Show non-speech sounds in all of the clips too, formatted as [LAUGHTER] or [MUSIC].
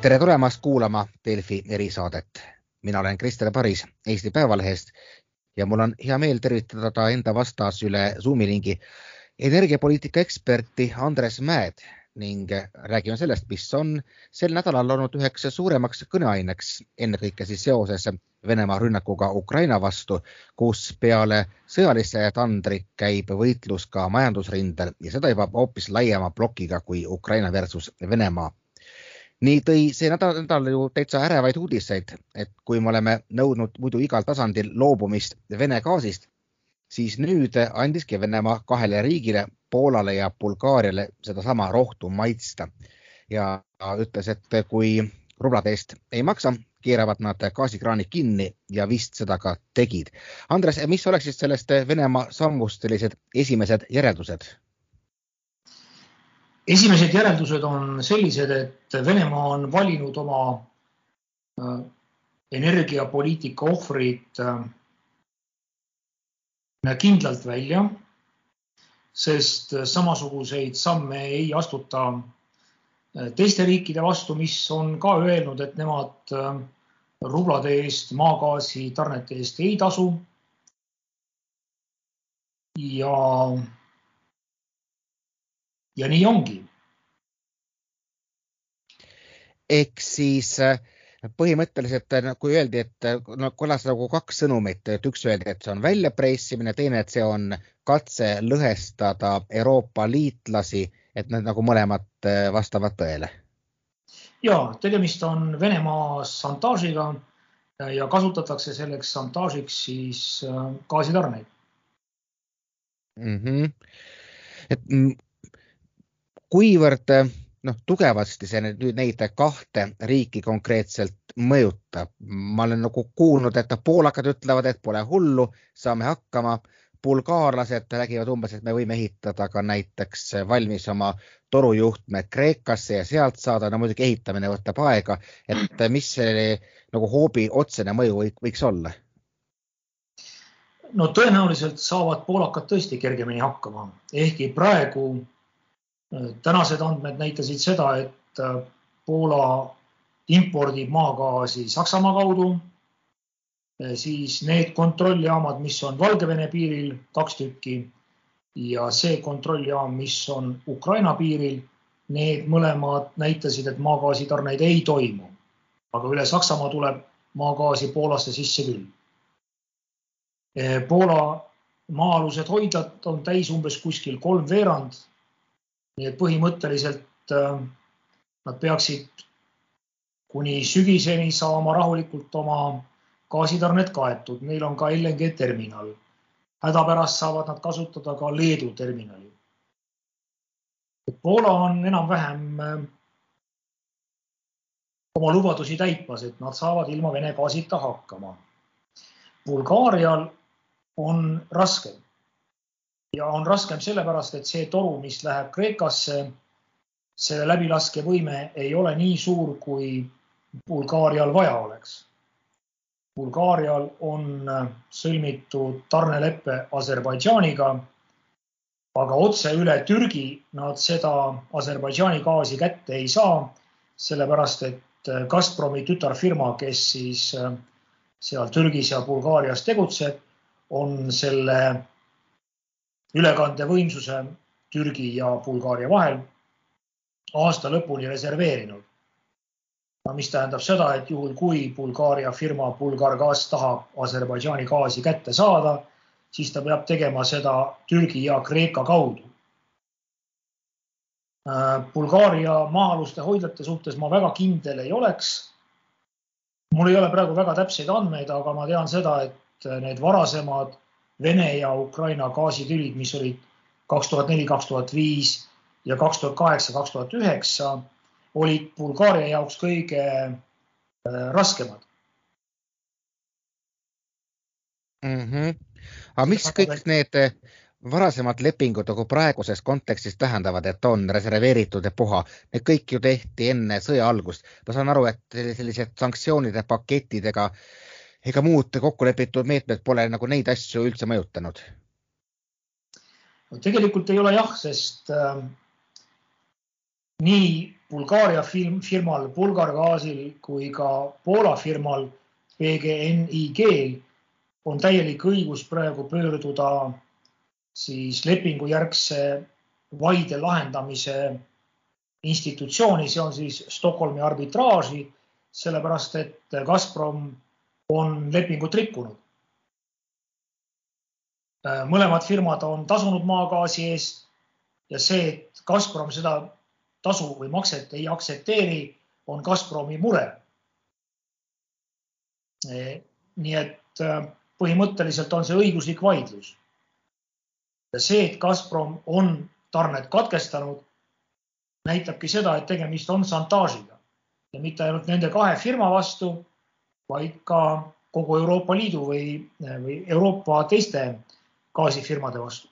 tere tulemast kuulama Delfi erisaadet. mina olen Krister Paris Eesti Päevalehest ja mul on hea meel tervitada enda vastas üle Zoomi ringi energiapoliitika eksperti Andres Mäed ning räägime sellest, mis on sel nädalal olnud üheks suuremaks kõneaineks, ennekõike siis seoses Venemaa rünnakuga Ukraina vastu, kus peale sõjalise tandrit käib võitlus ka majandusrindel ja seda juba hoopis laiema plokiga kui Ukraina versus Venemaa nii tõi see nädal, nädal ju täitsa ärevaid uudiseid, et kui me oleme nõudnud muidu igal tasandil loobumist Vene gaasist, siis nüüd andiski Venemaa kahele riigile, Poolale ja Bulgaariale sedasama rohtu maitsta ja ütles, et kui rublade eest ei maksa, keeravad nad gaasikraanid kinni ja vist seda ka tegid. Andres, mis oleksid sellest Venemaa sammust sellised esimesed järeldused? Esimesed järeldused on sellised, et Venemaa on valinud oma äh, energiapoliitika ohvrid äh, kindlalt välja, sest samasuguseid samme ei astuta äh, teiste riikide vastu, mis on ka öelnud, et nemad rublade eest maagaasi tarnete eest ei tasu. ja ja nii ongi. ehk siis äh, põhimõtteliselt äh, kui öeldi, et äh, no kõlas nagu kaks sõnumit, et üks öeldi, et see on väljapressimine, teine, et see on katse lõhestada Euroopa liitlasi, et need nagu mõlemad vastavad tõele. ja tegemist on Venemaa šantaažiga ja kasutatakse selleks šantaažiks siis gaasitarneid mm. -hmm. et kuivõrd noh, tugevasti see nüüd neid kahte riiki konkreetselt mõjutab. ma olen nagu kuulnud, et poolakad ütlevad, et pole hullu, saame hakkama. bulgaarlased räägivad umbes, et me võime ehitada ka näiteks valmis oma torujuhtmed Kreekasse ja sealt saada, no muidugi ehitamine võtab aega, et mis see nagu hoobi otsene mõju võiks olla? no tõenäoliselt saavad poolakad tõesti kergemini hakkama, ehkki praegu tänased andmed näitasid seda, et äh, Poola impordib maagaasi Saksamaa kaudu, äh, siis need kontrolljaamad, mis on Valgevene piiril, kaks tükki ja see kontrolljaam, mis on Ukraina piiril, need mõlemad näitasid, et maagaasitarneid ei toimu. aga üle Saksamaa tuleb maagaasi Poolasse sisse küll. Äh, Poola maa-alused hoidlad on täis umbes kuskil kolmveerand nii et põhimõtteliselt äh, nad peaksid kuni sügiseni saama rahulikult oma gaasitarned kaetud, neil on ka LNG terminal. hädapärast saavad nad kasutada ka Leedu terminali. Poola on enam-vähem äh, oma lubadusi täitmas, et nad saavad ilma Vene gaasita hakkama. Bulgaarial on raskem ja on raskem sellepärast, et see toru, mis läheb Kreekasse, selle läbilaskevõime ei ole nii suur, kui Bulgaarial vaja oleks. Bulgaarial on sõlmitud tarnelepe Aserbaidžaaniga, aga otse üle Türgi nad seda Aserbaidžaani gaasi kätte ei saa, sellepärast et Gazpromi tütarfirma, kes siis seal Türgis ja Bulgaarias tegutseb, on selle ülekandevõimsuse Türgi ja Bulgaaria vahel aasta lõpuni reserveerinud. no mis tähendab seda, et juhul kui Bulgaaria firma Bulgargas tahab Aserbaidžaani gaasi kätte saada, siis ta peab tegema seda Türgi ja Kreeka kaudu. Äh, Bulgaaria maa-aluste hoidlate suhtes ma väga kindel ei oleks. mul ei ole praegu väga täpseid andmeid, aga ma tean seda, et need varasemad Vene ja Ukraina gaasitülid, mis olid kaks tuhat neli, kaks tuhat viis ja kaks tuhat kaheksa, kaks tuhat üheksa, olid Bulgaaria jaoks kõige äh, raskemad mm. -hmm. aga mis kõik need äh, varasemad lepingud nagu praeguses kontekstis tähendavad, et on reserveeritud ja puha, need kõik ju tehti enne sõja algust. ma saan aru, et sellised sanktsioonide pakettidega äh, ega muud kokkulepitud meetmed pole nagu neid asju üldse mõjutanud? no tegelikult ei ole jah, sest äh, nii Bulgaaria film, firmal Bulgar Gaasil kui ka Poola firmal PGNIG-l on täielik õigus praegu pöörduda siis lepingujärgse vaide lahendamise institutsiooni, see on siis Stockholmi arbitraaži, sellepärast et Gazprom on lepingut rikkunud. mõlemad firmad on tasunud maagaasi eest ja see, et Gazprom seda tasu või makset ei aktsepteeri, on Gazpromi mure. nii et äh, põhimõtteliselt on see õiguslik vaidlus. ja see, et Gazprom on tarned katkestanud, näitabki seda, et tegemist on šantaažiga ja mitte ainult nende kahe firma vastu, vaid ka kogu Euroopa Liidu või, või Euroopa teiste gaasifirmade vastu.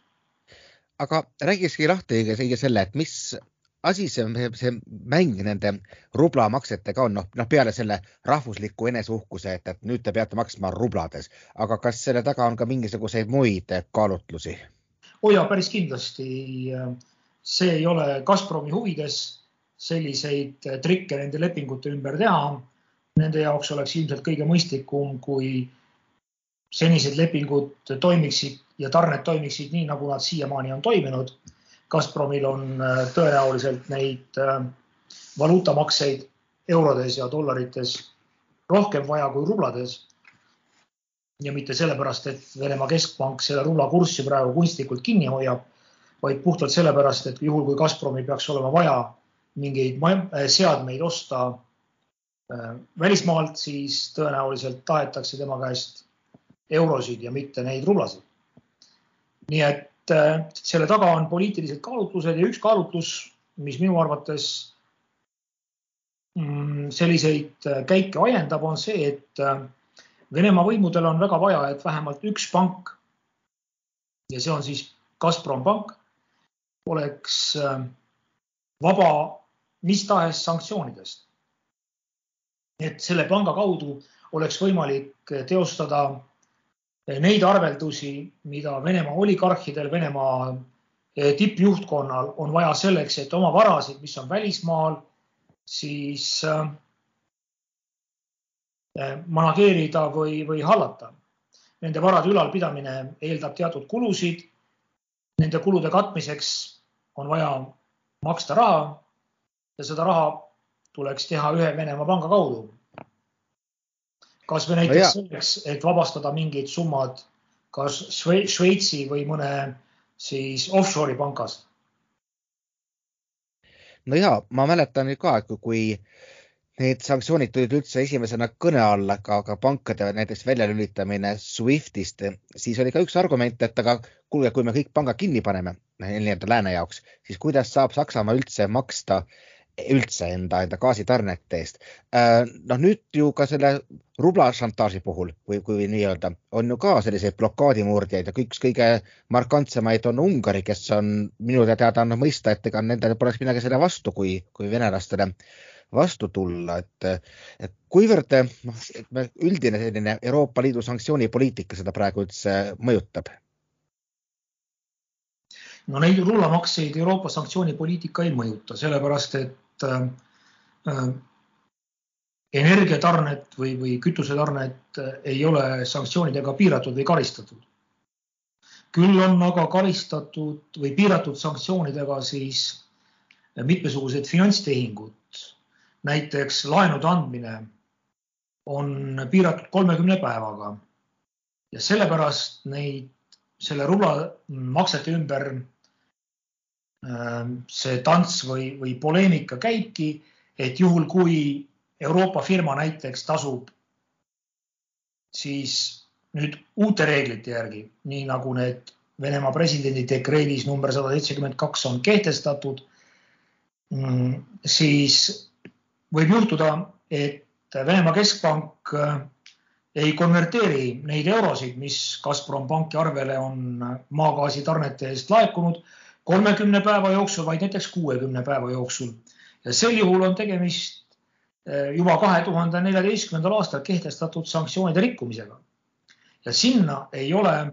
aga räägikski lahti kõige selle, et mis asi see, see mäng nende rublamaksetega on, noh, noh peale selle rahvusliku eneseuhkuse, et, et nüüd te peate maksma rublades, aga kas selle taga on ka mingisuguseid muid kaalutlusi? oo oh jaa, päris kindlasti. see ei ole Gazpromi huvides selliseid trikke nende lepingute ümber teha. Nende jaoks oleks ilmselt kõige mõistlikum, kui senised lepingud toimiksid ja tarned toimiksid nii, nagu nad siiamaani on toiminud Gazpromil on äh, tõenäoliselt neid äh, valuutamakseid eurodes ja dollarites rohkem vaja kui rublades. ja mitte sellepärast, et Venemaa keskpank selle rubla kurssi praegu kunstlikult kinni hoiab, vaid puhtalt sellepärast, et juhul kui Gazpromil peaks olema vaja mingeid äh, seadmeid osta välismaalt, siis tõenäoliselt tahetakse tema käest eurosid ja mitte neid rublasid. nii et Äh, selle taga on poliitilised kaalutlused ja üks kaalutlus, mis minu arvates mm, selliseid äh, käike ajendab, on see, et äh, Venemaa võimudel on väga vaja, et vähemalt üks pank ja see on siis Gazprom pank, oleks vaba mis tahes sanktsioonidest. Et selle panga kaudu oleks võimalik teostada neid arveldusi, mida Venemaa oligarhidel, Venemaa eh, tippjuhtkonnal on vaja selleks, et oma varasid, mis on välismaal, siis manageerida või, või hallata. Nende varade ülalpidamine eeldab teatud kulusid. Nende kulude katmiseks on vaja maksta raha ja seda raha tuleks teha ühe Venemaa panga kaudu kasvõi näiteks no selleks, et vabastada mingid summad kas Šveitsi või mõne siis offshore'i pangas. no ja ma mäletan ka, kui need sanktsioonid tulid üldse esimesena kõne alla, aga ka pankade näiteks väljalülitamine SWIFTist, siis oli ka üks argument, et aga kuulge, kui me kõik pangad kinni paneme nii-öelda lääne jaoks, siis kuidas saab Saksamaa üldse maksta üldse enda, enda gaasitarnete eest. Noh, nüüd ju ka selle rubla šantaaži puhul või kui nii-öelda on ju ka selliseid blokaadimurdjaid ja üks kõige markantsemaid on Ungari, kes on minu teada andnud mõista, et ega nendel poleks midagi selle vastu, kui, kui venelastele vastu tulla, et, et kuivõrd noh, üldine selline Euroopa Liidu sanktsioonipoliitika seda praegu üldse mõjutab? no neid rullamakseid Euroopa sanktsioonipoliitika ei mõjuta, sellepärast et Äh, äh, energiatarned või, või kütusetarned äh, ei ole sanktsioonidega piiratud või karistatud. küll on aga karistatud või piiratud sanktsioonidega siis mitmesugused finantstehingud. näiteks laenude andmine on piiratud kolmekümne päevaga ja sellepärast neid, selle rubla maksete ümber see tants või, või poleemika käibki, et juhul, kui Euroopa firma näiteks tasub siis nüüd uute reeglite järgi, nii nagu need Venemaa presidendi dekreedis number sada seitsekümmend kaks on kehtestatud, mm, siis võib juhtuda, et Venemaa keskpank äh, ei konverteeri neid eurosid, mis Gazprom panki arvele on maagaasitarnete eest laekunud kolmekümne päeva jooksul, vaid näiteks kuuekümne päeva jooksul. ja sel juhul on tegemist eh, juba kahe tuhande neljateistkümnendal aastal kehtestatud sanktsioonide rikkumisega. ja sinna ei ole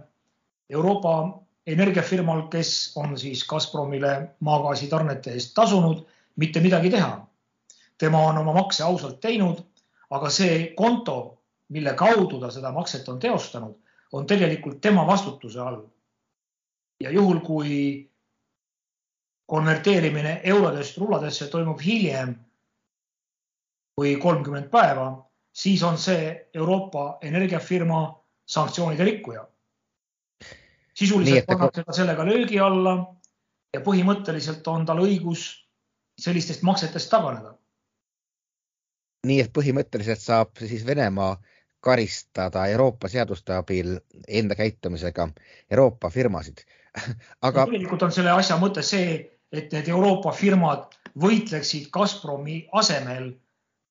Euroopa energiafirmal, kes on siis Gazpromile maagaasitarnete eest tasunud, mitte midagi teha. tema on oma makse ausalt teinud, aga see konto, mille kaudu ta seda makset on teostanud, on tegelikult tema vastutuse all. ja juhul, kui konverteerimine eurodest rulladesse toimub hiljem kui kolmkümmend päeva, siis on see Euroopa energiafirma sanktsioonide rikkuja. sisuliselt pannakse ta sellega löögi alla ja põhimõtteliselt on tal õigus sellistest maksetest taganeda. nii et põhimõtteliselt saab siis Venemaa karistada Euroopa seaduste abil enda käitumisega Euroopa firmasid [LAUGHS] aga. tegelikult on selle asja mõte see, et need Euroopa firmad võitleksid Gazpromi asemel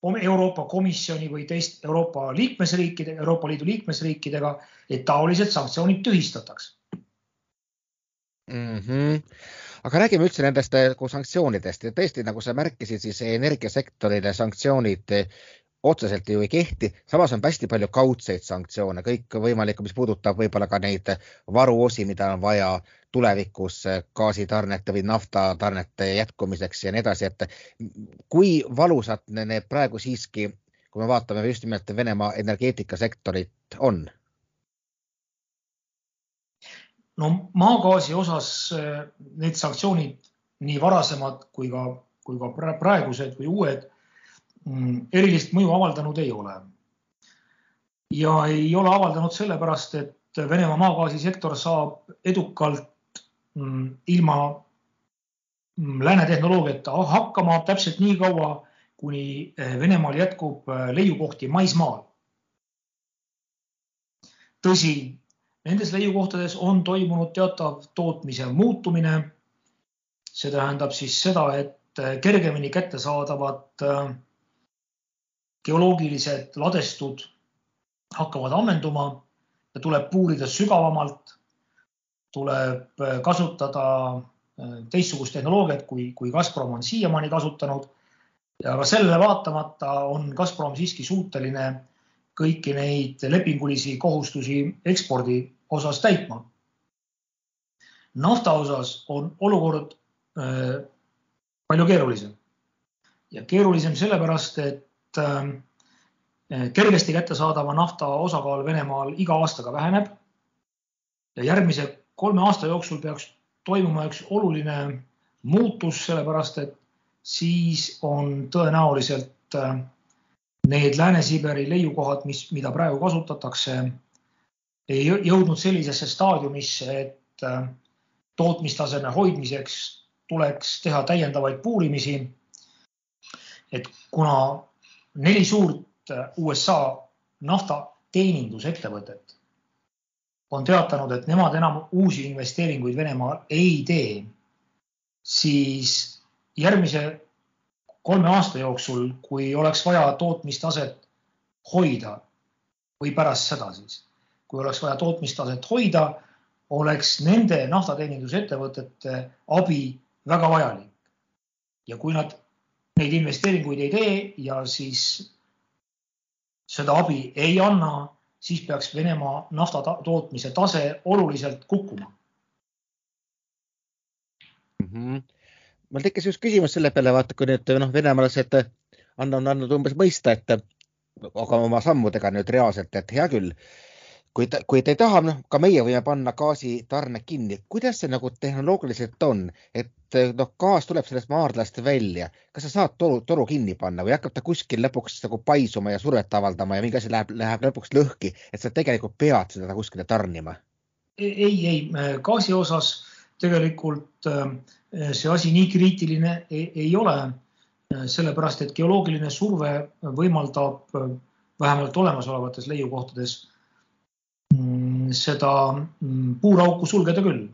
Euroopa Komisjoni või teist Euroopa liikmesriikide, Euroopa Liidu liikmesriikidega, et taolised sanktsioonid tühistataks mm. -hmm. aga räägime üldse nendest nagu sanktsioonidest ja tõesti, nagu sa märkisid, siis energiasektorile sanktsioonid otseselt ju ei kehti, samas on hästi palju kaudseid sanktsioone, kõikvõimalikku, mis puudutab võib-olla ka neid varuosi, mida on vaja tulevikus gaasitarnete või naftatarnete jätkumiseks ja nii edasi, et kui valusad need praegu siiski, kui me vaatame just nimelt Venemaa energeetikasektorit, on? no maagaasi osas eh, need sanktsioonid, nii varasemad kui ka, kui ka praegused või uued erilist mõju avaldanud ei ole. ja ei ole avaldanud sellepärast, et Venemaa maagaasisektor saab edukalt mm, ilma mm, lääne tehnoloogiata hakkama täpselt nii kaua, kuni eh, Venemaal jätkub eh, leiukohti maismaal. tõsi, nendes leiukohtades on toimunud teatav tootmise muutumine. see tähendab siis seda, et eh, kergemini kättesaadavad geoloogilised ladestud hakkavad ammenduma ja tuleb puurida sügavamalt, tuleb äh, kasutada äh, teistsugust tehnoloogiat, kui, kui Gazprom on siiamaani kasutanud. ja ka sellele vaatamata on Gazprom siiski suuteline kõiki neid lepingulisi kohustusi ekspordi osas täitma. nafta osas on olukord äh, palju keerulisem ja keerulisem sellepärast, et Ähm, äh, kergesti kättesaadava nafta osakaal Venemaal iga aastaga väheneb. ja järgmise kolme aasta jooksul peaks toimuma üks oluline muutus, sellepärast et siis on tõenäoliselt äh, need Lääne-Siberi leiukohad, mis, mida praegu kasutatakse, ei jõudnud sellisesse staadiumisse, et äh, tootmistaseme hoidmiseks tuleks teha täiendavaid puurimisi. et kuna neli suurt äh, USA naftateenindusettevõtet on teatanud, et nemad enam uusi investeeringuid Venemaal ei tee, siis järgmise kolme aasta jooksul, kui oleks vaja tootmistaset hoida või pärast seda siis, kui oleks vaja tootmistaset hoida, oleks nende naftateenindusettevõtete abi väga vajalik. ja kui nad neid investeeringuid ei tee ja siis seda abi ei anna, siis peaks Venemaa nafta tootmise tase oluliselt kukkuma mm. -hmm. mul tekkis just küsimus selle peale, vaata, kui nüüd noh, venemaalased on andnud umbes mõista, et aga oma sammudega nüüd reaalselt, et hea küll kui ta, kui ta ei taha, noh, ka meie võime panna gaasitarne kinni. kuidas see nagu tehnoloogiliselt on, et noh, gaas tuleb sellest maardlast välja, kas sa saad toru, toru kinni panna või hakkab ta kuskil lõpuks nagu paisuma ja survet avaldama ja mingi asi läheb, läheb lõpuks lõhki, et sa tegelikult pead seda kuskile tarnima? ei, ei, gaasi osas tegelikult äh, see asi nii kriitiline ei, ei ole, sellepärast et geoloogiline surve võimaldab äh, vähemalt olemasolevates leiukohtades seda mm, puurauku sulgeda küll.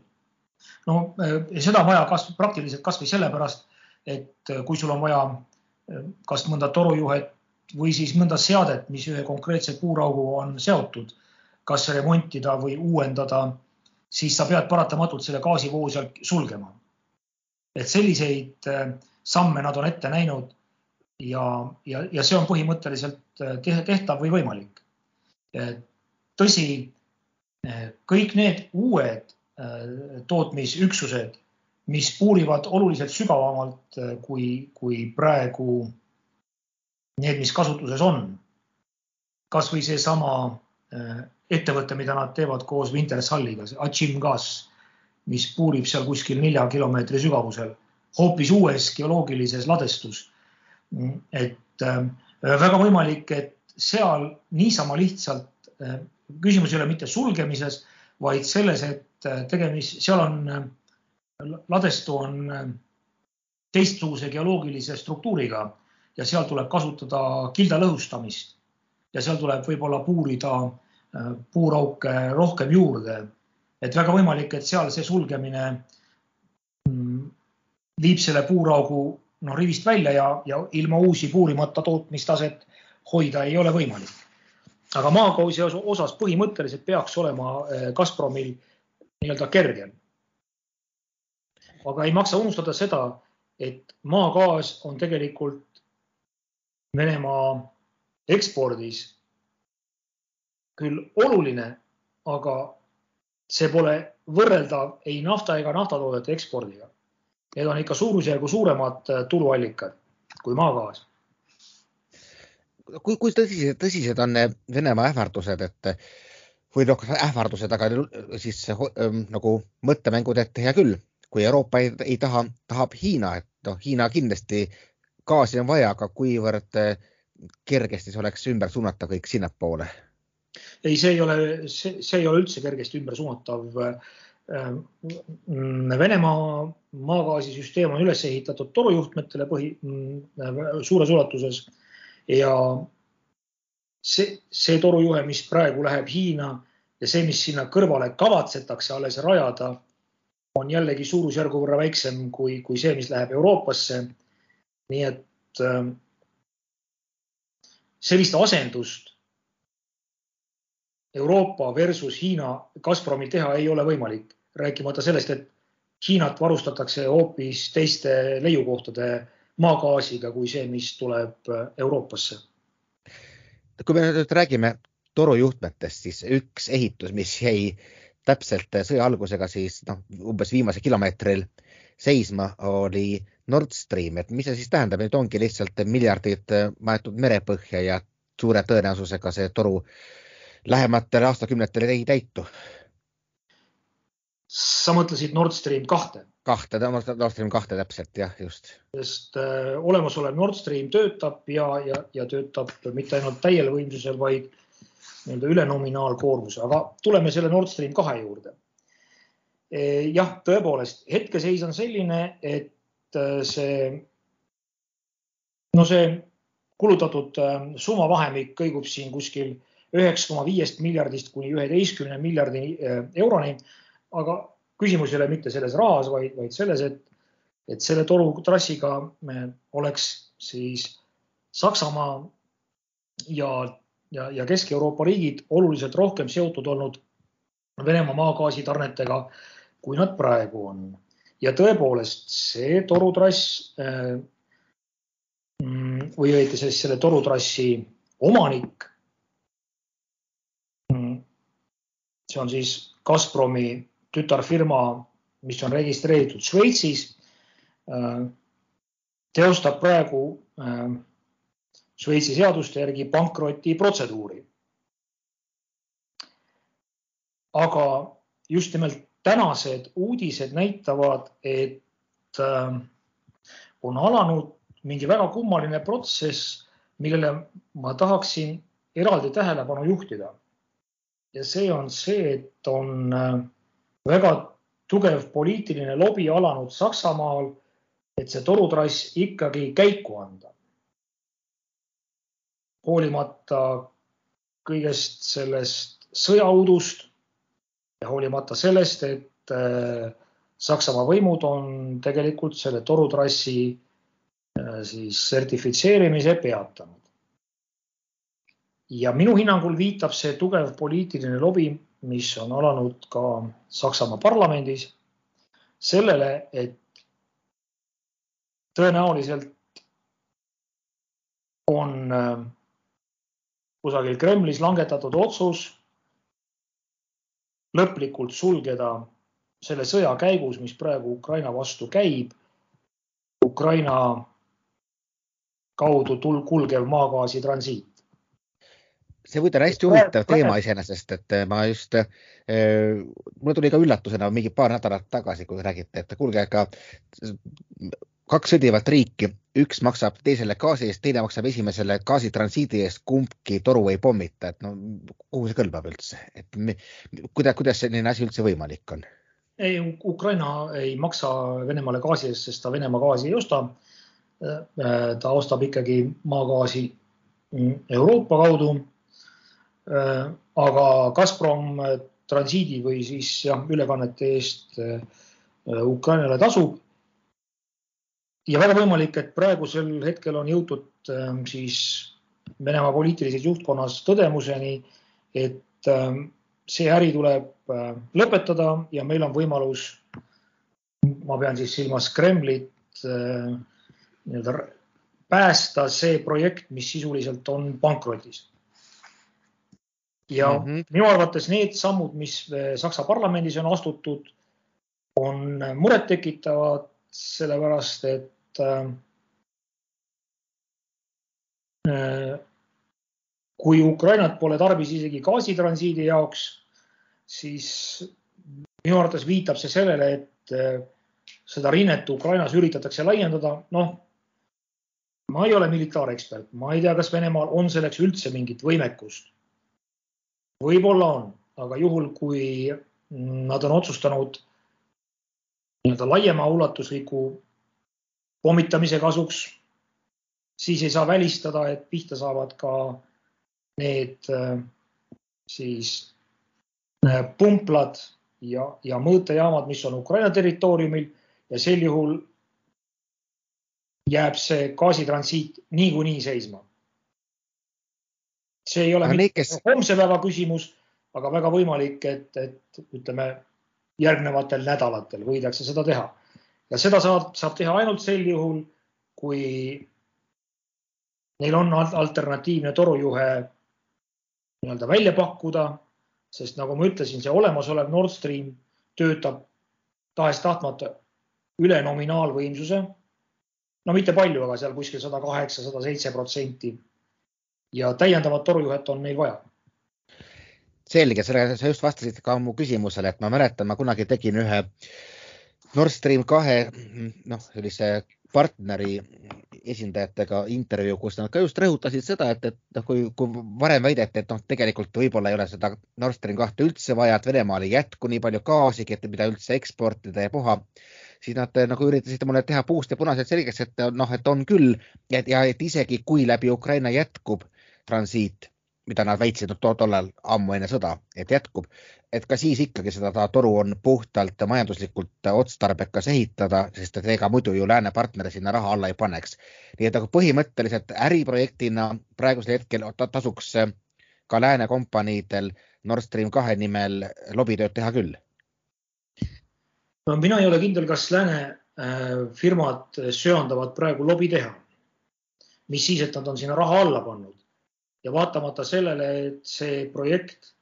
no eh, seda on vaja kas praktiliselt kasvõi sellepärast, et eh, kui sul on vaja eh, kas mõnda torujuhet või siis mõnda seadet, mis ühe konkreetse puuraugu on seotud, kas remontida või uuendada, siis sa pead paratamatult selle gaasivoo seal sulgema. et selliseid samme nad on ette näinud ja, ja, ja see on põhimõtteliselt tehtav või võimalik tõsi, kõik need uued äh, tootmisüksused, mis puurivad oluliselt sügavamalt äh, kui, kui praegu need, mis kasutuses on. kasvõi seesama ettevõte, mida nad teevad koos Wintersalliga, see Achim Gas, mis puurib seal kuskil nelja kilomeetri sügavusel, hoopis uues geoloogilises ladestus. et äh, väga võimalik, et seal niisama lihtsalt küsimus ei ole mitte sulgemises, vaid selles, et äh, tegemist, seal on, ladestu on teistsuguse geoloogilise struktuuriga ja seal tuleb kasutada kilda lõhustamist ja seal tuleb võib-olla puurida puurauke rohkem juurde. et väga võimalik, et seal see sulgemine mm, viib selle puuraugu noh rivist välja ja, ja ilma uusi puurimata tootmistaset hoida ei ole võimalik. Aga maagaasi osas põhimõtteliselt peaks olema eh, Gazpromil nii-öelda kergem. aga ei maksa unustada seda, et maagaas on tegelikult Venemaa ekspordis küll oluline, aga see pole võrreldav ei nafta ega naftatoodete ekspordiga. Need on ikka suurusjärgu suuremad äh, tuluallikad kui maagaas. Kui, kui tõsised, tõsised on Venemaa ähvardused, et või noh, ähvardused, aga siis ähm, nagu mõttemängud, et hea küll, kui Euroopa ei, ei taha, tahab Hiina, et noh, Hiina kindlasti gaasi on vaja, aga kuivõrd äh, kergesti see oleks ümber suunata kõik sinnapoole ei, see ei ole, see, see ei ole üldse kergesti ümber suunatav. Ähm, Venemaa maagaasisüsteem on üles ehitatud torujuhtmetele põhi, mm, suures ulatuses ja see, see torujuhe, mis praegu läheb Hiina ja see, mis sinna kõrvale kavatsetakse alles rajada, on jällegi suurusjärgu võrra väiksem kui, kui see, mis läheb Euroopasse. nii et ähm, sellist asendust Euroopa versus Hiina Gazpromi teha ei ole võimalik, rääkimata sellest, et Hiinat varustatakse hoopis teiste leiukohtade maagaasiga kui see, mis tuleb Euroopasse. kui me nüüd räägime torujuhtmetest, siis üks ehitus, mis jäi täpselt sõja algusega siis noh, umbes viimasel kilomeetril seisma, oli Nord Stream, et mis see siis tähendab, nüüd ongi lihtsalt miljardid maetud merepõhja ja suure tõenäosusega see toru lähematel aastakümnetel ei täitu. sa mõtlesid Nord Stream kahte? Kahte, Nord Stream kahte täpselt jah, just. sest äh, olemasolev Nord Stream töötab ja, ja, ja töötab mitte ainult täiel võimsusel, vaid nii-öelda üle nominaalkoormuse, aga tuleme selle Nord Stream kahe juurde e,. jah, tõepoolest hetkeseis on selline, et äh, see, no see kulutatud äh, summavahemik kõigub siin kuskil üheksa koma viiest miljardist kuni üheteistkümne miljardi äh, euroni. aga küsimus ei ole mitte selles rahas, vaid, vaid selles, et, et selle torutrassiga oleks siis Saksamaa ja, ja, ja Kesk-Euroopa riigid oluliselt rohkem seotud olnud Venemaa maagaasitarnetega, kui nad praegu on. ja tõepoolest see torutrass äh, mm, või õieti siis selle torutrassi omanik see on siis Gazpromi tütarfirma, mis on registreeritud Šveitsis, äh, teostab praegu äh, Šveitsi seaduste järgi pankrotiprotseduuri. aga just nimelt tänased uudised näitavad, et äh, on alanud mingi väga kummaline protsess, millele ma tahaksin eraldi tähelepanu juhtida ja see on see, et on äh, väga tugev poliitiline lobi alanud Saksamaal, et see torutrass ikkagi käiku anda. hoolimata kõigest sellest sõjaudust ja hoolimata sellest, et äh, Saksamaa võimud on tegelikult selle torutrassi äh, siis sertifitseerimise peatanud ja minu hinnangul viitab see tugev poliitiline lobi, mis on alanud ka Saksamaa parlamendis, sellele, et tõenäoliselt on äh, kusagil Kremlis langetatud otsus lõplikult sulgeda selle sõja käigus, mis praegu Ukraina vastu käib, Ukraina kaudu tul-, kulgev maagaasi transiit. See muide on hästi huvitav teema iseenesest, et ma just äh,, mulle tuli ka üllatusena mingi paar nädalat tagasi, kui räägite, et kuulge, aga kaks sõdivat riiki, üks maksab teisele gaasi eest, teine maksab esimesele gaasitransiidi eest, kumbki toru ei pommita, et no kuhu see kõlbab üldse, et me, kuidas, kuidas selline asi üldse võimalik on? ei, Ukraina ei maksa Venemaale gaasi eest, sest ta Venemaa gaasi ei osta. ta ostab ikkagi maagaasi Euroopa kaudu. Aga Gazprom transiidi või siis jah, ülekannete eest Ukrainale tasub ja väga võimalik, et praegusel hetkel on jõutud siis Venemaa poliitilises juhtkonnas tõdemuseni, et see äri tuleb äh, lõpetada ja meil on võimalus, ma pean siis silmas Kremlit äh, nii-öelda päästa see projekt, mis sisuliselt on pankrotis. Ja mm -hmm. minu arvates need sammud, mis äh, Saksa parlamendis on astutud, on murettekitavad sellepärast et äh, kui Ukrainat pole tarvis isegi gaasitransiidi jaoks, siis minu arvates viitab see sellele, et seda rinnet Ukrainas üritatakse laiendada. noh, ma ei ole militaarekspert, ma ei tea, kas Venemaal on selleks üldse mingit võimekust. Võib-olla on, aga juhul, kui nad on otsustanud nii-öelda laiema ulatusliku pommitamise kasuks, siis ei saa välistada, et pihta saavad ka need äh, siis äh, pumplad ja, ja mõõtejaamad, mis on Ukraina territooriumil ja sel juhul jääb see gaasitransiit niikuinii seisma. See ei ole mitte kes... homse päeva küsimus, aga väga võimalik, et, et ütleme järgnevatel nädalatel võidakse seda teha. ja seda saab, saab teha ainult sel juhul, kui neil on alternatiivne torujuhe nii-öelda välja pakkuda, sest nagu ma ütlesin, see olemasolev Nord Stream töötab tahes-tahtmata üle nominaalvõimsuse. no mitte palju, aga seal kuskil sada kaheksa, sada seitse protsenti. Ja täiendavat torujuhet on neil vaja. Selge, sellega sa just vastasid ka mu küsimusele, et ma mäletan, ma kunagi tegin ühe Nord Stream kahe noh, sellise partneri esindajatega intervjuu, kus nad ka just rõhutasid seda, et, et noh, kui, kui varem väideti, et noh, tegelikult võib-olla ei ole seda Nord Stream kahte üldse vaja, et Venemaal ei jätku nii palju gaasigi, et mida üldse eksportida ja puha, siis nad nagu üritasid mulle teha puust ja punaselt selgeks, et noh, et on küll, et ja et isegi kui läbi Ukraina jätkub transiit, mida nad väitsid no, tollal ammu enne sõda, et jätkub, et ka siis ikkagi seda toru on puhtalt majanduslikult otstarbekas ehitada, sest et ega muidu ju lääne partner sinna raha alla ei paneks. nii et nagu põhimõtteliselt äriprojektina praegusel hetkel tasuks ka lääne kompaniidel Nord Stream kahe nimel lobitööd teha küll. no mina ei ole kindel, kas lääne äh, firmad söandavad praegu lobi teha. mis siis, et nad on sinna raha alla pannud ja vaatamata sellele, et see projekt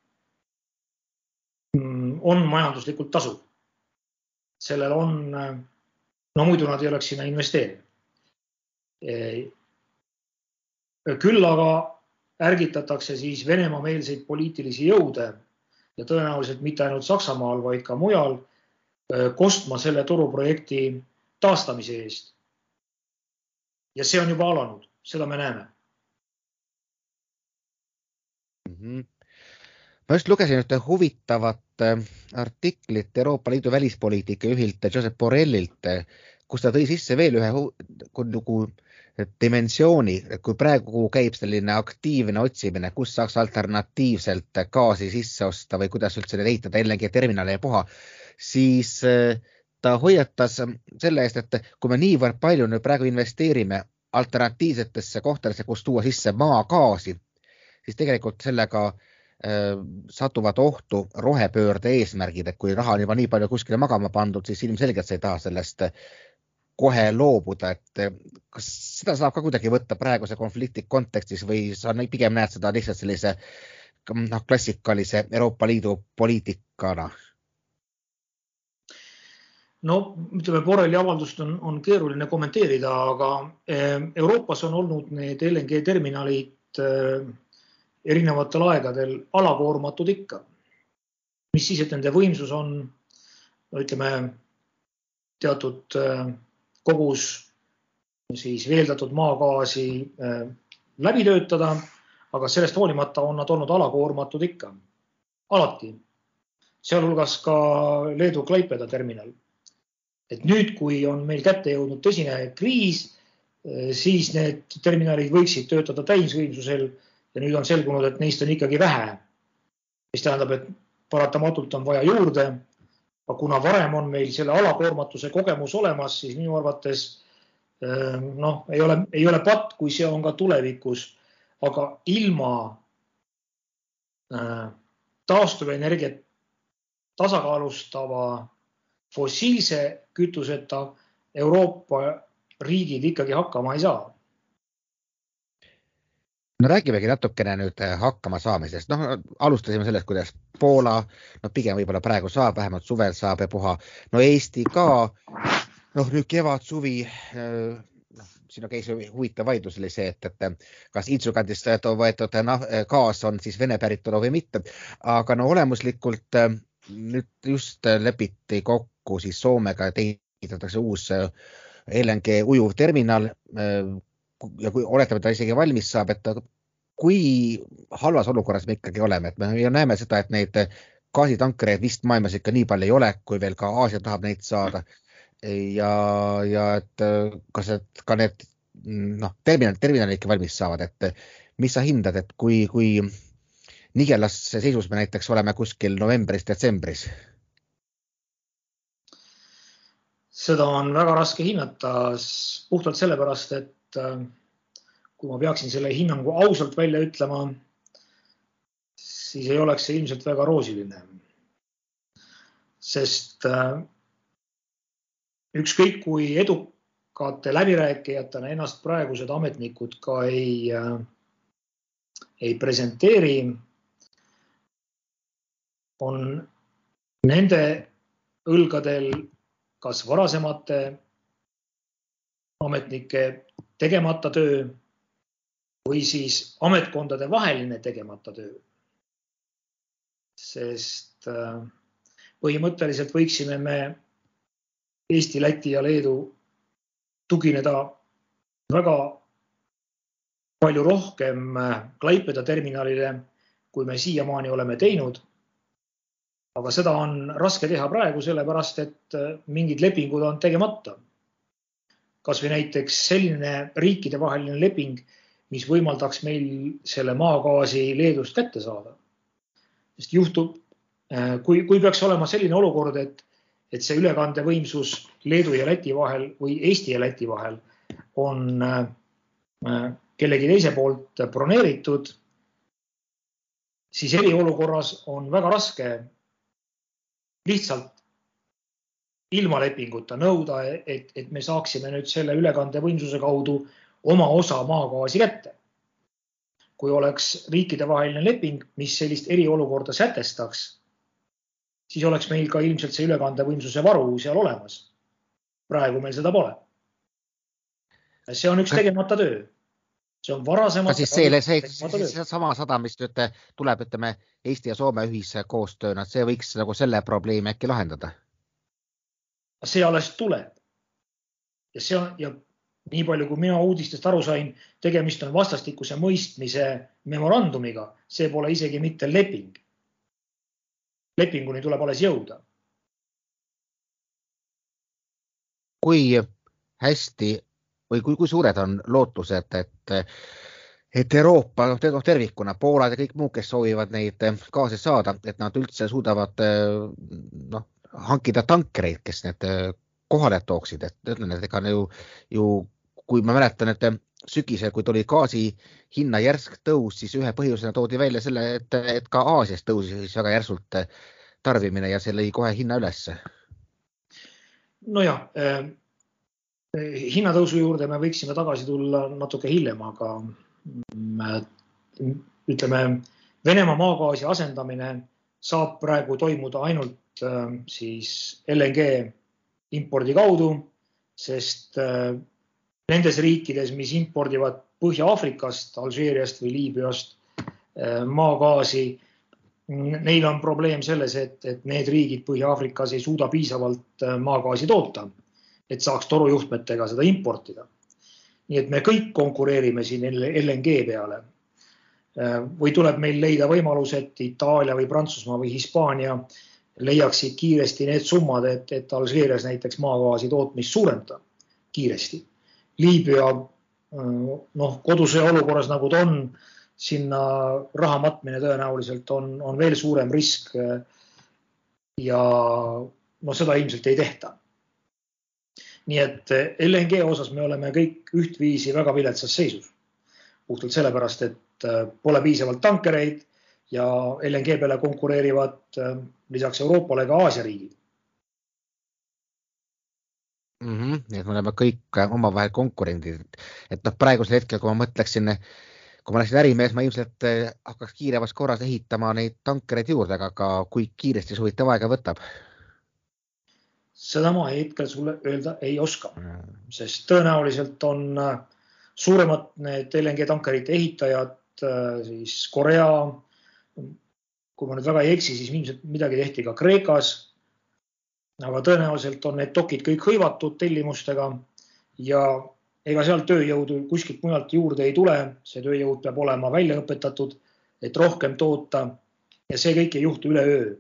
mm, on majanduslikult tasuv, sellel on, no muidu nad ei oleks sinna investeerinud. küll aga ärgitatakse siis Venemaa-meelseid poliitilisi jõude ja tõenäoliselt mitte ainult Saksamaal, vaid ka mujal kostma selle turuprojekti taastamise eest. ja see on juba alanud, seda me näeme mm. -hmm. ma just lugesin ühte huvitavat äh, artiklit Euroopa Liidu välispoliitika juhilt Josep Borrellilt, äh, kus ta tõi sisse veel ühe nagu dimensiooni, kui praegu käib selline aktiivne otsimine, kus saaks alternatiivselt gaasi sisse osta või kuidas üldse neid ehitada LNG terminale ja puha, siis ta hoiatas selle eest, et kui me niivõrd palju nüüd praegu investeerime alternatiivsetesse kohtadesse, kus tuua sisse maagaasi, siis tegelikult sellega äh, satuvad ohtu rohepöörde eesmärgid, et kui raha on juba nii palju kuskile magama pandud, siis ilmselgelt sa ei taha sellest kohe loobuda, et äh, kas seda saab ka kuidagi võtta praeguse konflikti kontekstis või sa pigem näed seda lihtsalt sellise noh, klassikalise Euroopa Liidu poliitikana? no ütleme, Borrelli avaldust on, on keeruline kommenteerida, aga eh, Euroopas on olnud need LNG terminalid erinevatel aegadel alakoormatud ikka. mis siis, et nende võimsus on, ütleme, teatud eh, kogus siis veeldatud maagaasi läbi töötada, aga sellest hoolimata on nad olnud alakoormatud ikka, alati, sealhulgas ka Leedu Klaipeda terminal. Et nüüd, kui on meil kätte jõudnud tõsine kriis, eh, siis need terminalid võiksid töötada täisvõimsusel ja nüüd on selgunud, et neist on ikkagi vähe. mis tähendab, et paratamatult on vaja juurde. aga kuna varem on meil selle alakoormatuse kogemus olemas, siis minu arvates eh, noh, ei ole, ei ole patt, kui see on ka tulevikus, aga ilma äh, taastuvenergiat tasakaalustava fossiilse kütuseta Euroopa riigid ikkagi hakkama ei saa. No räägimegi natukene nüüd äh, hakkama saamisest, noh alustasime sellest, kuidas Poola, no pigem võib-olla praegu saab, vähemalt suvel saab ja puha. no Eesti ka, noh nüüd kevad, suvi, äh, noh siin käis huvitav vaidlus oli see, et, et kas Iidsukandist võetud gaas on siis Vene päritolu või mitte, aga no olemuslikult äh, nüüd just lepiti kokku siis Soomega ehitatakse uus äh, LNG ujuvterminal. Äh, ja kui oletame, et ta isegi valmis saab, et kui halvas olukorras me ikkagi oleme, et me ju näeme seda, et neid gaasitankreid vist maailmas ikka nii palju ei ole, kui veel ka Aasia tahab neid saada. ja, ja et äh, kas et ka need noh, terminal, terminalid ikka valmis saavad, et mis sa hindad, et kui, kui nigelas seisus me näiteks oleme kuskil novembris-detsembris? seda on väga raske hinnata puhtalt sellepärast, et äh, kui ma peaksin selle hinnangu ausalt välja ütlema, siis ei oleks see ilmselt väga roosiline. sest äh, ükskõik kui edukate läbirääkijatena ennast praegused ametnikud ka ei, äh, ei presenteeri, on nende õlgadel kas varasemate ametnike tegemata töö või siis ametkondade vaheline tegemata töö. sest äh, põhimõtteliselt võiksime me Eesti, Läti ja Leedu tugineda väga palju rohkem äh, Klaipeda terminalile, kui me siiamaani oleme teinud aga seda on raske teha praegu, sellepärast et äh, mingid lepingud on tegemata. Kasvõi näiteks selline riikidevaheline leping, mis võimaldaks meil selle maagaasi Leedust kätte saada. sest juhtub, äh, kui, kui peaks olema selline olukord, et, et see ülekandevõimsus Leedu ja Läti vahel või Eesti ja Läti vahel on äh, kellegi teise poolt broneeritud, siis eriolukorras on väga raske lihtsalt ilma lepinguta nõuda, et, et me saaksime nüüd selle ülekandevõimsuse kaudu oma osa maagaasi kätte. kui oleks riikidevaheline leping, mis sellist eriolukorda sätestaks, siis oleks meil ka ilmselt see ülekandevõimsuse varu seal olemas. praegu meil seda pole. see on üks tegemata töö see on varasemalt. siis see, see, seesama sadam, mis nüüd tuleb, ütleme Eesti ja Soome ühise koostööna, see võiks nagu selle probleemi äkki lahendada? See alles tuleb. ja see on ja nii palju, kui mina uudistest aru sain, tegemist on vastastikuse mõistmise memorandumiga, see pole isegi mitte leping. lepinguni tuleb alles jõuda. kui hästi või kui, kui suured on lootused, et, et Euroopa noh, tervikuna, Poolad ja kõik muud, kes soovivad neid gaase saada, et nad üldse suudavad noh, hankida tankereid, kes need kohale tooksid, et ütlen, et ega ju, ju kui ma mäletan, et sügisel, kui tuli gaasi hinna järsk tõus, siis ühe põhjusena toodi välja selle, et, et ka Aasias tõusis väga järsult tarbimine ja see lõi kohe hinna ülesse. nojah hinnatõusu juurde me võiksime tagasi tulla natuke hiljem, aga mm, ütleme, Venemaa maagaasi asendamine saab praegu toimuda ainult äh, siis LNG impordi kaudu, sest nendes riikides, mis impordivad Põhja-Aafrikast, Alžeeriast või Liibüast maagaasi, neil on probleem selles, et, et need riigid Põhja-Aafrikas ei suuda piisavalt maagaasi toota, et saaks torujuhtmetega seda importida. nii et me kõik konkureerime siin LNG peale Äh, või tuleb meil leida võimalus, et Itaalia või Prantsusmaa või Hispaania leiaksid kiiresti need summad, et, et Alžeerias näiteks maagaasi tootmist suurendada kiiresti. Liibüa noh, kodusõja olukorras nagu ta on, sinna raha matmine tõenäoliselt on, on veel suurem risk. ja no seda ilmselt ei tehta. nii et LNG osas me oleme kõik ühtviisi väga viletsas seisus. puhtalt sellepärast, et pole piisavalt tankereid ja LNG peale konkureerivad lisaks Euroopale ka Aasia riigid mm. -hmm. nii et me oleme kõik äh, omavahel konkurendid, et noh, praegusel hetkel, kui ma mõtleksin, kui ma oleksin ärimees, ma ilmselt hakkaks kiiremas korras ehitama neid tankereid juurde, aga, aga kui kiiresti see huvitav aega võtab? seda ma hetkel sulle öelda ei oska mm., sest tõenäoliselt on suuremad need LNG tankerite ehitajad Äh, siis Korea. Kui ma nüüd väga ei eksi, siis ilmselt midagi tehti ka Kreekas. aga tõenäoliselt on need dokid kõik hõivatud tellimustega ja ega sealt tööjõudu kuskilt mujalt juurde ei tule, see tööjõud peab olema välja õpetatud, et rohkem toota ja see kõik ei juhtu üleöö.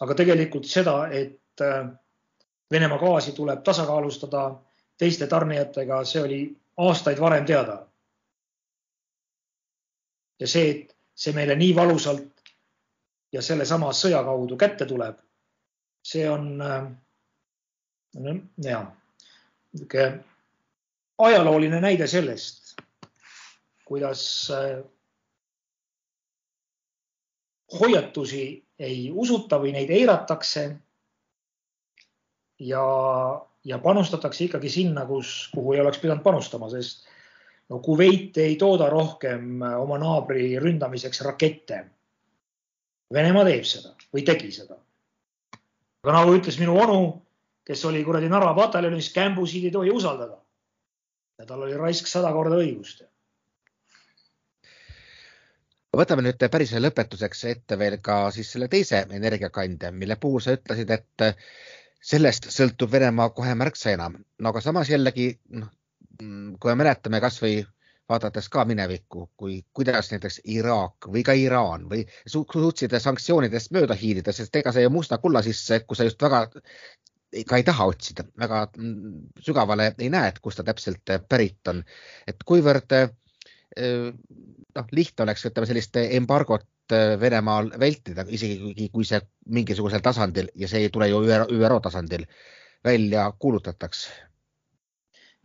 aga tegelikult seda, et äh, Venemaa gaasi tuleb tasakaalustada teiste tarnijatega, see oli aastaid varem teada ja see, et see meile nii valusalt ja sellesama sõja kaudu kätte tuleb, see on äh, ja niisugune ajalooline näide sellest, kuidas äh, hoiatusi ei usuta või neid eiratakse. ja, ja panustatakse ikkagi sinna, kus, kuhu ei oleks pidanud panustama, sest no Kuveit ei tooda rohkem äh, oma naabri ründamiseks rakette. Venemaa teeb seda või tegi seda. aga nagu ütles minu onu, kes oli kuradi Narva pataljonis, kämbusid ei tohi usaldada. ja tal oli raisk sada korda õigust. võtame nüüd päris lõpetuseks ette veel ka siis selle teise energiakandja, mille puhul sa ütlesid, et sellest sõltub Venemaa kohe märksa enam. no aga samas jällegi noh, kui me mäletame kasvõi vaadates ka minevikku, kui, kuidas näiteks Iraak või ka Iraan või suutsid sanktsioonidest mööda hiilida, sest ega see musta kulla sisse, kus sa just väga ka ei taha otsida, väga mm, sügavale ei näe, et kust ta täpselt pärit on. et kuivõrd eh, noh, lihtne oleks, ütleme sellist embargot eh, Venemaal vältida, isegi kui see mingisugusel tasandil ja see ei tule ju ÜRO, tasandil välja kuulutatakse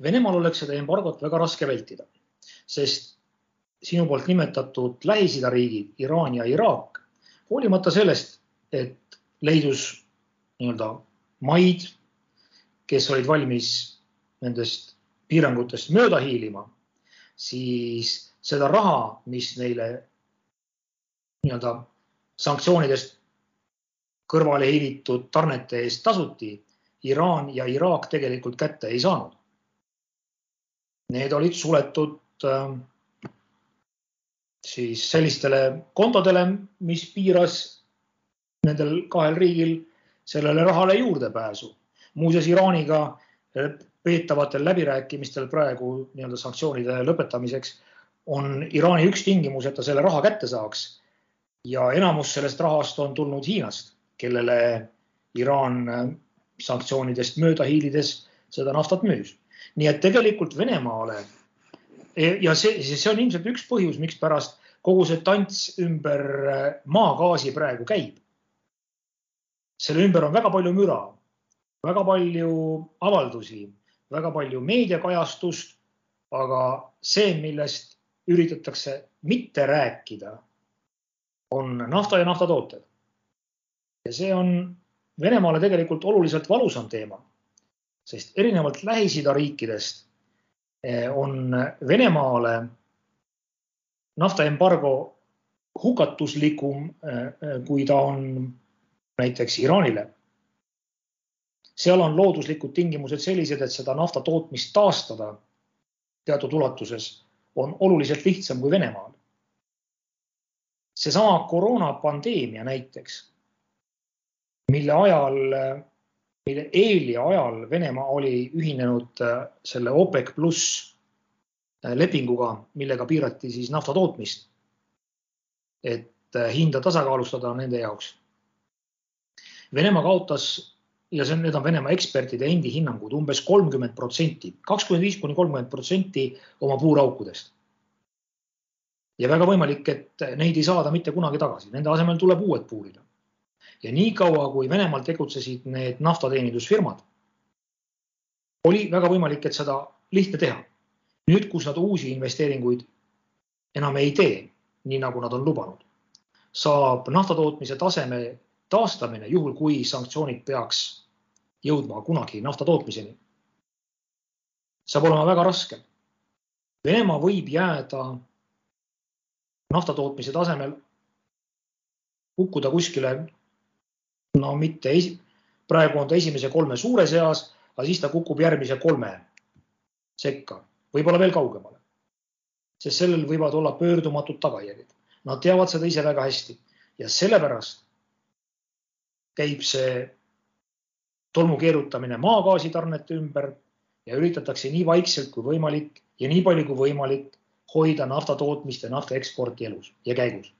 Venemaal oleks seda embargot väga raske vältida, sest sinu poolt nimetatud Lähis-Ida riigid, Iraan ja Iraak, hoolimata sellest, et leidus nii-öelda maid, kes olid valmis nendest piirangutest mööda hiilima, siis seda raha, mis neile nii-öelda sanktsioonidest kõrvale hiilitud tarnete eest tasuti, Iraan ja Iraak tegelikult kätte ei saanud need olid suletud äh, siis sellistele kontodele, mis piiras nendel kahel riigil sellele rahale juurdepääsu. muuseas, Iraaniga peetavatel läbirääkimistel praegu nii-öelda sanktsioonide lõpetamiseks on Iraani üks tingimus, et ta selle raha kätte saaks. ja enamus sellest rahast on tulnud Hiinast, kellele Iraan sanktsioonidest mööda hiilides seda naftat müüs nii et tegelikult Venemaale ja see, see on ilmselt üks põhjus, mikspärast kogu see tants ümber äh, maagaasi praegu käib. selle ümber on väga palju müra, väga palju avaldusi, väga palju meediakajastust, aga see, millest üritatakse mitte rääkida, on nafta ja naftatooted. ja see on Venemaale tegelikult oluliselt valusam teema sest erinevalt Lähis-Ida riikidest eh, on Venemaale naftaembargo hukatuslikum, eh, kui ta on näiteks Iraanile. seal on looduslikud tingimused sellised, et seda nafta tootmist taastada teatud ulatuses on oluliselt lihtsam kui Venemaal. seesama koroonapandeemia näiteks, mille ajal, mille eel ja ajal Venemaa oli ühinenud äh, selle OPEC pluss äh, lepinguga, millega piirati siis nafta tootmist. et äh, hinda tasakaalustada nende jaoks. Venemaa kaotas ja see on, need on Venemaa ekspertide endi hinnangud umbes kolmkümmend protsenti, kakskümmend viis kuni kolmkümmend protsenti oma puuraukudest. ja väga võimalik, et neid ei saada mitte kunagi tagasi, nende asemel tuleb uued puurida. Ja niikaua, kui Venemaal tegutsesid need naftateenindusfirmad, oli väga võimalik, et seda lihtne teha. nüüd, kus nad uusi investeeringuid enam ei tee, nii nagu nad on lubanud, saab naftatootmise taseme taastamine, juhul kui sanktsioonid peaks jõudma kunagi nafta tootmiseni, saab olema väga raske. Venemaa võib jääda nafta tootmise tasemel kukkuda kuskile, no mitte esi, praegu on ta esimese kolme suure seas, aga siis ta kukub järgmise kolme sekka, võib-olla veel kaugemale. sest sellel võivad olla pöördumatud tagajärjed. Nad teavad seda ise väga hästi ja sellepärast käib see tolmu keerutamine maagaasitarnete ümber ja üritatakse nii vaikselt kui võimalik ja nii palju kui võimalik hoida nafta tootmist ja nafta eksporti elus ja käigus.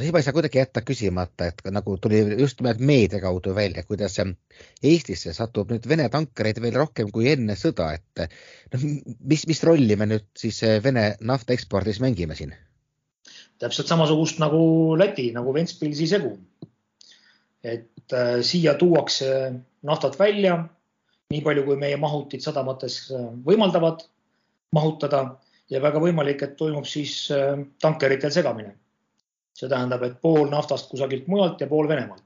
Siin ei saa kuidagi jätta küsimata, et nagu tuli just nimelt meedia kaudu välja, kuidas Eestisse satub nüüd Vene tankereid veel rohkem kui enne sõda, et noh, mis, mis rolli me nüüd siis Vene nafta ekspordis mängime siin? täpselt samasugust nagu Läti, nagu Ventspilsi segu et äh, siia tuuakse naftat välja nii palju, kui meie mahutid sadamates äh, võimaldavad mahutada ja väga võimalik, et toimub siis äh, tankeritel segamine. See tähendab, et pool naftast kusagilt mujalt ja pool Venemaalt.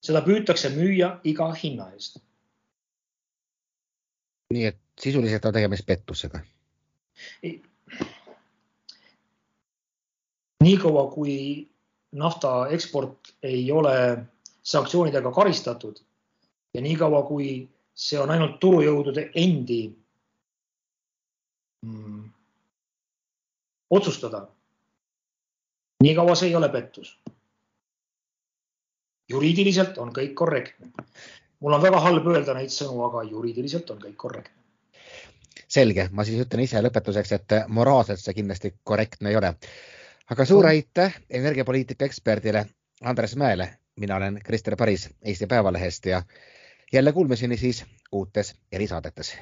seda püütakse müüa iga hinna eest. nii et sisuliselt on tegemist pettusega? niikaua, kui nafta eksport ei ole sanktsioonidega karistatud ja niikaua, kui see on ainult turujõudude endi mm, otsustada, niikaua see ei ole pettus. juriidiliselt on kõik korrektne. mul on väga halb öelda neid sõnu, aga juriidiliselt on kõik korrektne. selge, ma siis ütlen ise lõpetuseks, et moraalselt see kindlasti korrektne ei ole aga suur aitäh energiapoliitika eksperdile Andres Mäele. mina olen Krister Paris Eesti Päevalehest ja jälle kuulmiseni siis uutes erisaadetes